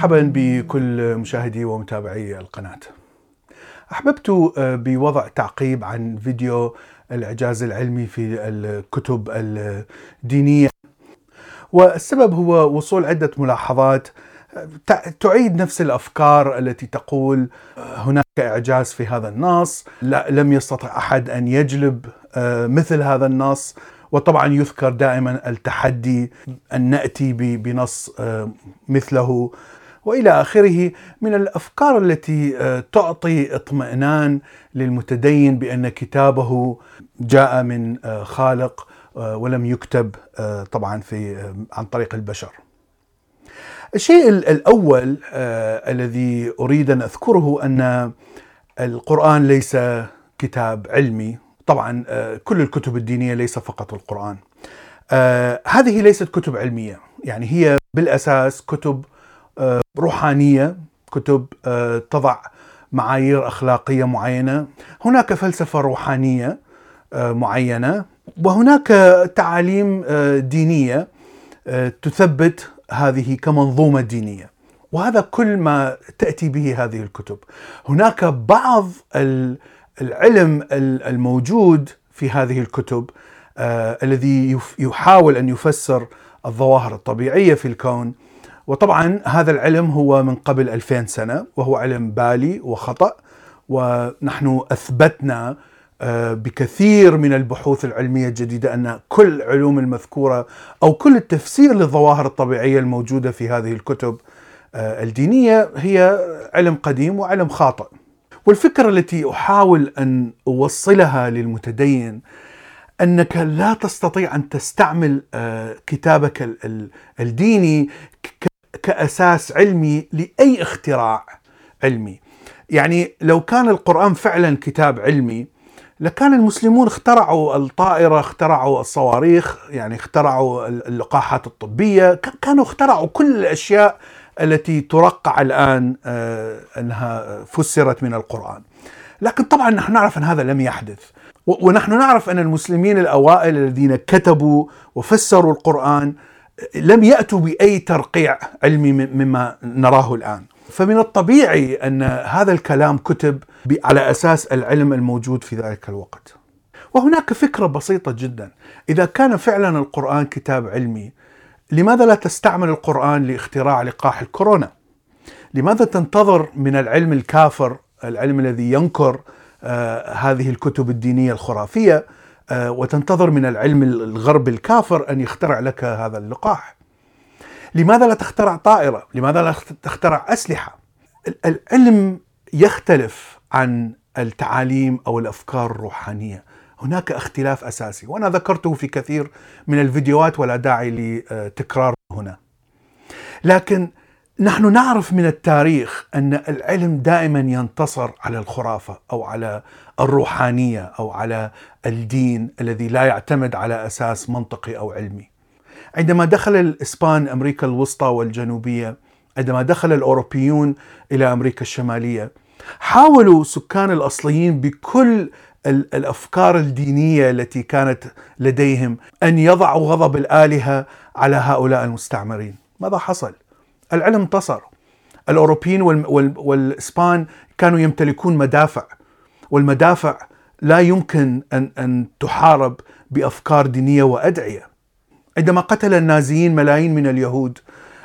مرحبا بكل مشاهدي ومتابعي القناة. أحببت آه، بوضع تعقيب عن فيديو الإعجاز العلمي في الكتب الدينية والسبب هو وصول عدة ملاحظات آه، تعيد نفس الأفكار التي تقول آه، هناك إعجاز في هذا النص، لم يستطع أحد أن يجلب مثل هذا النص، وطبعا يذكر دائما التحدي أن نأتي بنص مثله. وإلى آخره من الأفكار التي آه، تعطي اطمئنان للمتدين بأن كتابه جاء من آه، خالق آه، ولم يكتب طبعا في عن طريق البشر. الشيء الأول الذي أريد أن أذكره أن القرآن ليس كتاب علمي، طبعا كل الكتب الدينية ليس فقط القرآن. هذه ليست كتب علمية، يعني هي بالأساس كتب روحانية كتب آه، تضع معايير أخلاقية معينة هناك فلسفة روحانية آه، معينة وهناك تعاليم آه، دينية تثبت هذه كمنظومة دينية. وهذا كل ما تأتي به هذه الكتب. هناك بعض العلم الموجود في هذه الكتب الذي يحاول أن يفسر الظواهر الطبيعية في الكون. وطبعا هذا العلم هو من قبل 2000 سنة وهو علم بالي وخطأ ونحن أثبتنا آه، بكثير من البحوث العلمية الجديدة أن كل العلوم المذكورة أو كل التفسير للظواهر الطبيعية الموجودة في هذه الكتب آه، الدينية هي علم قديم وعلم خاطئ والفكرة التي أحاول أن أوصلها للمتدين أنك لا تستطيع أن تستعمل آه، كتابك الديني كأساس علمي لأي اختراع علمي. يعني لو كان القرآن فعلا كتاب علمي لكان المسلمون اخترعوا الطائرة، اخترعوا الصواريخ، يعني اخترعوا اللقاحات الطبية، كانوا اخترعوا كل الأشياء التي ترقع الآن آه، أنها فسرت من القرآن. لكن طبعا نحن نعرف أن هذا لم يحدث. ونحن نعرف أن المسلمين الأوائل الذين كتبوا وفسروا القرآن لم يأتوا بأي ترقيع علمي مما نراه الآن. فمن الطبيعي أن هذا الكلام كتب على أساس العلم الموجود في ذلك الوقت. وهناك فكرة بسيطة جدا، إذا كان فعلا القرآن كتاب علمي، لماذا لا تستعمل القرآن لاختراع لقاح الكورونا؟ لماذا تنتظر من العلم الكافر، العلم الذي ينكر آه، هذه الكتب الدينية الخرافية آه، وتنتظر من العلم الغرب الكافر أن يخترع لك هذا اللقاح. لماذا لا تخترع طائرة؟ لماذا لا تخترع أسلحة؟ العلم يختلف عن التعاليم أو الأفكار الروحانية. هناك اختلاف أساسي وأنا ذكرته في كثير من الفيديوهات ولا داعي لتكرار هنا. لكن نحن نعرف من التاريخ أن العلم دائما ينتصر على الخرافة أو على الروحانية أو على الدين الذي لا يعتمد على أساس منطقي أو علمي. عندما دخل الإسبان أمريكا الوسطى والجنوبية، عندما دخل الأوروبيون إلى أمريكا الشمالية، حاولوا سكان الأصليين بكل الأفكار الدينية التي كانت لديهم أن يضعوا غضب الآلهة على هؤلاء المستعمرين. ماذا حصل؟ العلم انتصر الأوروبيين والإسبان كانوا يمتلكون مدافع والمدافع لا يمكن ان أن تحارب بأفكار دينية وأدعية عندما قتل النازيين ملايين من اليهود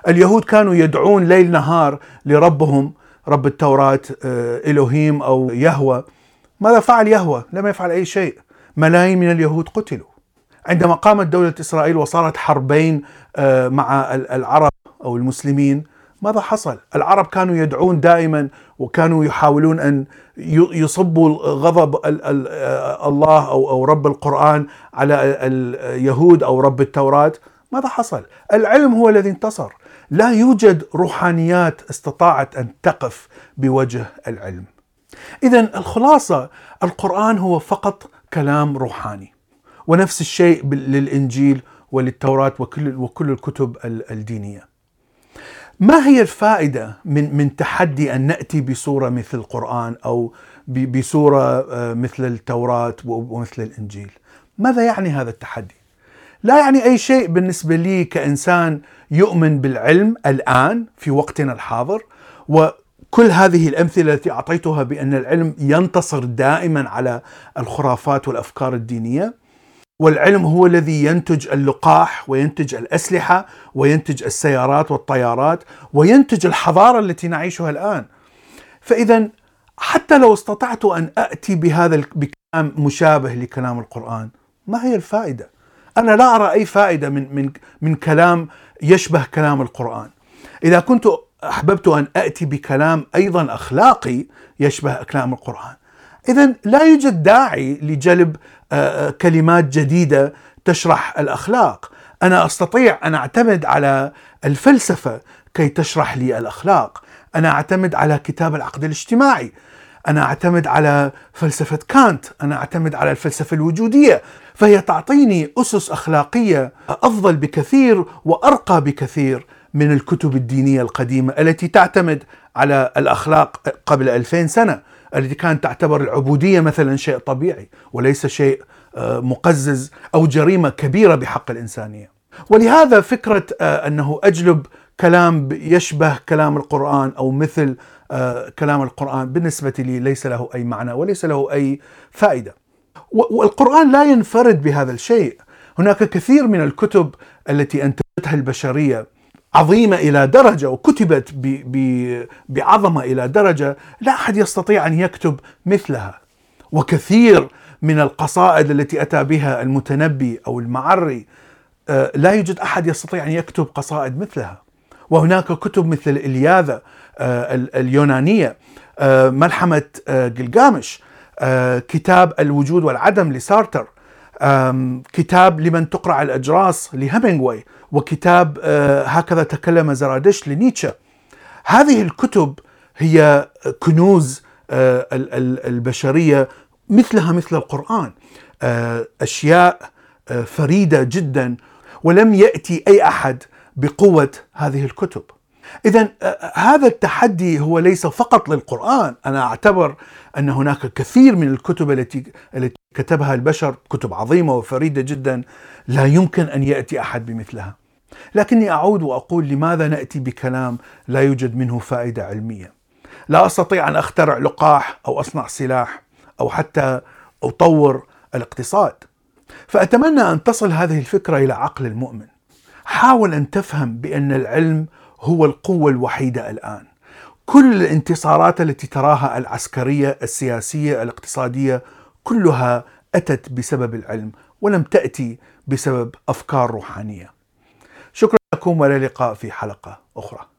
اليهود كانوا يدعون ليل نهار لربهم رب التوراة آه، إلهيم أو يهوى. ماذا فعل يهوى؟ لم يفعل أي شيء. ملايين من اليهود قتلوا. عندما قامت دولة إسرائيل وصارت حربين آه، مع العرب أو المسلمين ماذا حصل؟ العرب كانوا يدعون دائما وكانوا يحاولون أن يصبوا غضب الله أو أو رب القرآن على اليهود أو رب التوراة، ماذا حصل؟ العلم هو الذي انتصر، لا يوجد روحانيات استطاعت أن تقف بوجه العلم. اذا الخلاصة القرآن هو فقط كلام روحاني ونفس الشيء للإنجيل وللتوراة وكل وكل الكتب الدينية. ما هي الفائدة من من تحدي أن نأتي بسورة مثل القرآن أو بسورة آه، مثل التوراة ومثل الإنجيل؟ ماذا يعني هذا التحدي؟ لا يعني أي شيء بالنسبة لي كإنسان يؤمن بالعلم الآن في وقتنا الحاضر وكل هذه الأمثلة التي أعطيتها بأن العلم ينتصر دائما على الخرافات والأفكار الدينية والعلم هو الذي ينتج اللقاح وينتج الأسلحة وينتج السيارات والطيارات وينتج الحضارة التي نعيشها الآن. فإذا حتى لو استطعت أن اتي بهذا بكلام مشابه لكلام القرآن، ما هي الفائدة؟ أنا لا أرى أي فائدة من من من كلام يشبه كلام القرآن. إذا كنت أحببت أن اتي بكلام أيضا أخلاقي يشبه كلام القرآن، اذا لا يوجد داعي لجلب آه، آه، كلمات جديدة تشرح الأخلاق. أنا أستطيع أن أعتمد على الفلسفة كي تشرح لي الأخلاق. أنا أعتمد على كتاب العقد الاجتماعي. أنا أعتمد على فلسفة كانت. أنا أعتمد على الفلسفة الوجودية. فهي تعطيني أسس أخلاقية أفضل بكثير وأرقى بكثير من الكتب الدينية القديمة التي تعتمد على الأخلاق قبل 2000 سنة. التي كانت تعتبر العبودية مثلا شيء طبيعي وليس شيء آه، مقزز أو جريمة كبيرة بحق الإنسانية. ولهذا فكرة آه، أنه أجلب كلام يشبه كلام القرآن أو مثل آه، كلام القرآن بالنسبة لي ليس له أي معنى وليس له أي فائدة. والقرآن لا ينفرد بهذا الشيء، هناك كثير من الكتب التي أنتجتها البشرية عظيمة إلى درجة وكتبت بعظمة إلى درجة لا أحد يستطيع أن يكتب مثلها. وكثير من القصائد التي أتى بها المتنبي أو المعري آه، لا يوجد أحد يستطيع أن يكتب قصائد مثلها. وهناك كتب مثل الإلياذة آه، اليونانية آه، ملحمة جلجامش كتاب الوجود والعدم لسارتر. كتاب لمن تقرع الأجراس لهيمنغواي وكتاب آه، هكذا تكلم زرادشت لنيتشه. هذه الكتب هي كنوز آه، البشرية مثلها مثل القرآن. آه، أشياء فريدة جدا ولم يأتي أي أحد بقوة هذه الكتب. إذا هذا التحدي هو ليس فقط للقرآن، أنا أعتبر أن هناك كثير من الكتب التي التي كتبها البشر كتب عظيمة وفريدة جدا لا يمكن أن يأتي أحد بمثلها. لكني أعود وأقول لماذا نأتي بكلام لا يوجد منه فائدة علمية؟ لا أستطيع أن أخترع لقاح أو أصنع سلاح أو حتى أطور الاقتصاد. فأتمنى أن تصل هذه الفكرة إلى عقل المؤمن. حاول أن تفهم بأن العلم هو القوة الوحيدة الآن. كل الانتصارات التي تراها العسكرية، السياسية، الاقتصادية كلها أتت بسبب العلم ولم تأتي بسبب أفكار روحانية. شكرا لكم وإلى اللقاء في حلقة أخرى.